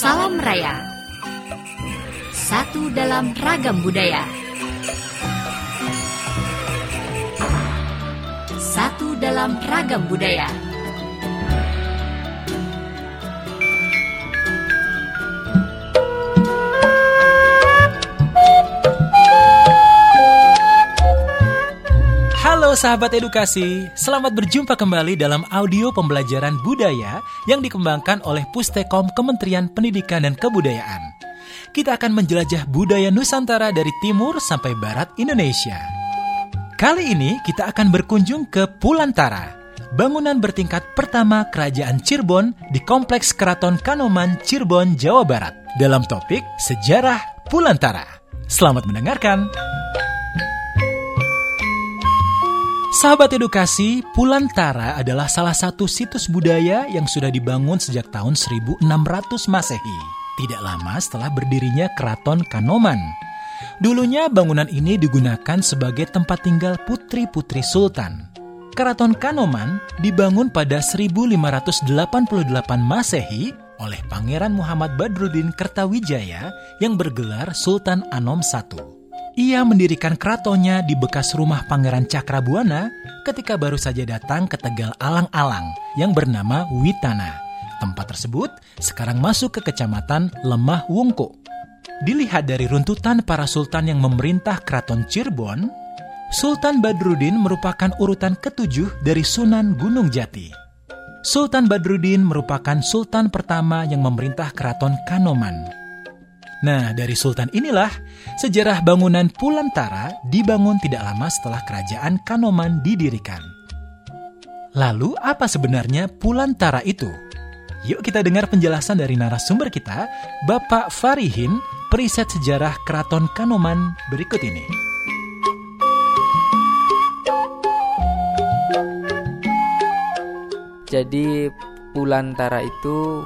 Salam Raya. Satu dalam ragam budaya. Satu dalam ragam budaya Sahabat edukasi, selamat berjumpa kembali dalam audio pembelajaran budaya yang dikembangkan oleh Pustekom Kementerian Pendidikan dan Kebudayaan. Kita akan menjelajah budaya Nusantara dari timur sampai barat Indonesia. Kali ini kita akan berkunjung ke Pulantara, bangunan bertingkat pertama Kerajaan Cirebon di Kompleks Keraton Kanoman, Cirebon, Jawa Barat. Dalam topik Sejarah Pulantara. Selamat mendengarkan. Sahabat edukasi, Pulantara adalah salah satu situs budaya yang sudah dibangun sejak tahun 1600 Masehi. Tidak lama setelah berdirinya Keraton Kanoman. Dulunya bangunan ini digunakan sebagai tempat tinggal putri-putri sultan. Keraton Kanoman dibangun pada 1588 Masehi oleh Pangeran Muhammad Badruddin Kertawijaya yang bergelar Sultan Anom I. Ia mendirikan keratonnya di bekas rumah Pangeran Cakrabuana ketika baru saja datang ke Tegal Alang-Alang yang bernama Witana. Tempat tersebut sekarang masuk ke kecamatan Lemah Wungko. Dilihat dari runtutan para sultan yang memerintah keraton Cirebon, Sultan Badruddin merupakan urutan ketujuh dari Sunan Gunung Jati. Sultan Badruddin merupakan sultan pertama yang memerintah keraton Kanoman. Nah, dari sultan inilah sejarah bangunan Pulantara dibangun tidak lama setelah kerajaan Kanoman didirikan. Lalu, apa sebenarnya Pulantara itu? Yuk kita dengar penjelasan dari narasumber kita, Bapak Farihin, periset sejarah Keraton Kanoman berikut ini. Jadi Pulantara itu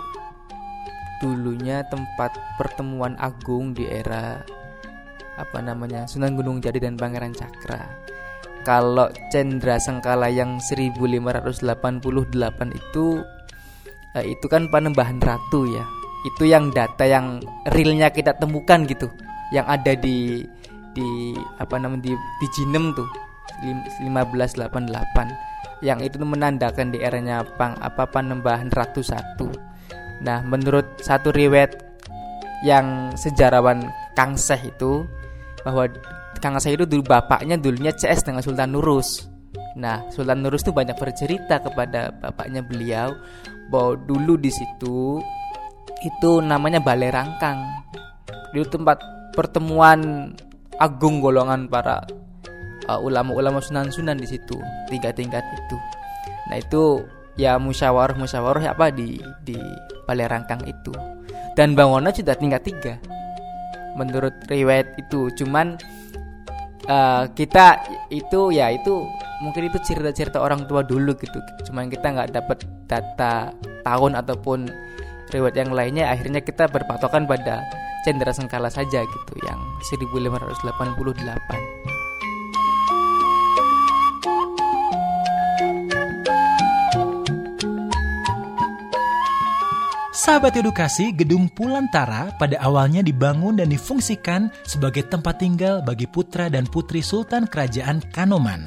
dulunya tempat pertemuan agung di era apa namanya Sunan Gunung Jati dan Pangeran Cakra. Kalau Cendra Sengkala yang 1588 itu eh, itu kan Panembahan Ratu ya. Itu yang data yang realnya kita temukan gitu. Yang ada di di apa namanya di, di Jinem tuh 1588 yang itu menandakan di eranya Pang apa Panembahan Ratu satu Nah, menurut satu riwayat yang sejarawan Kang Seh itu bahwa Kang Seh itu dulu bapaknya dulunya CS dengan Sultan Nurus. Nah, Sultan Nurus itu banyak bercerita kepada bapaknya beliau bahwa dulu di situ itu namanya Balai Rangkang. Itu tempat pertemuan agung golongan para uh, ulama-ulama sunan-sunan di situ, tiga tingkat itu. Nah, itu ya musyawarah musyawarah apa di di balai rangkang itu. Dan bangunan sudah tingkat tiga menurut riwayat itu. Cuman uh, kita itu ya itu mungkin itu cerita-cerita orang tua dulu gitu. Cuman kita nggak dapat data tahun ataupun riwayat yang lainnya akhirnya kita berpatokan pada Cendera Sengkala saja gitu yang 1588 Sahabat edukasi, Gedung Pulantara pada awalnya dibangun dan difungsikan sebagai tempat tinggal bagi putra dan putri Sultan Kerajaan Kanoman.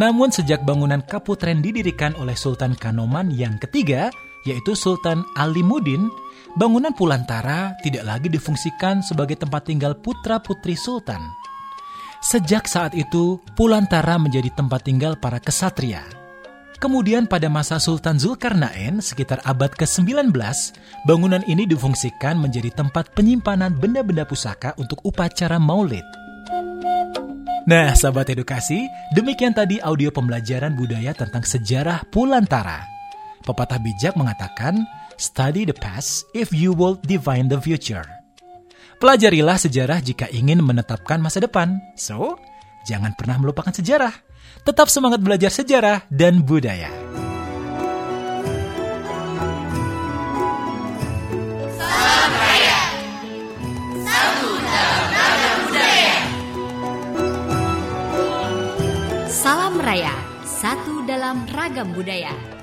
Namun sejak bangunan Kaputren didirikan oleh Sultan Kanoman yang ketiga, yaitu Sultan Alimuddin, bangunan Pulantara tidak lagi difungsikan sebagai tempat tinggal putra-putri Sultan. Sejak saat itu, Pulantara menjadi tempat tinggal para kesatria. Kemudian pada masa Sultan Zulkarnain sekitar abad ke-19, bangunan ini difungsikan menjadi tempat penyimpanan benda-benda pusaka untuk upacara maulid. Nah, sahabat edukasi, demikian tadi audio pembelajaran budaya tentang sejarah Pulantara. Pepatah bijak mengatakan, study the past if you will divine the future. Pelajarilah sejarah jika ingin menetapkan masa depan. So, jangan pernah melupakan sejarah. Tetap semangat belajar sejarah dan budaya. Salam Raya Satu dalam ragam budaya Salam Raya Satu dalam ragam budaya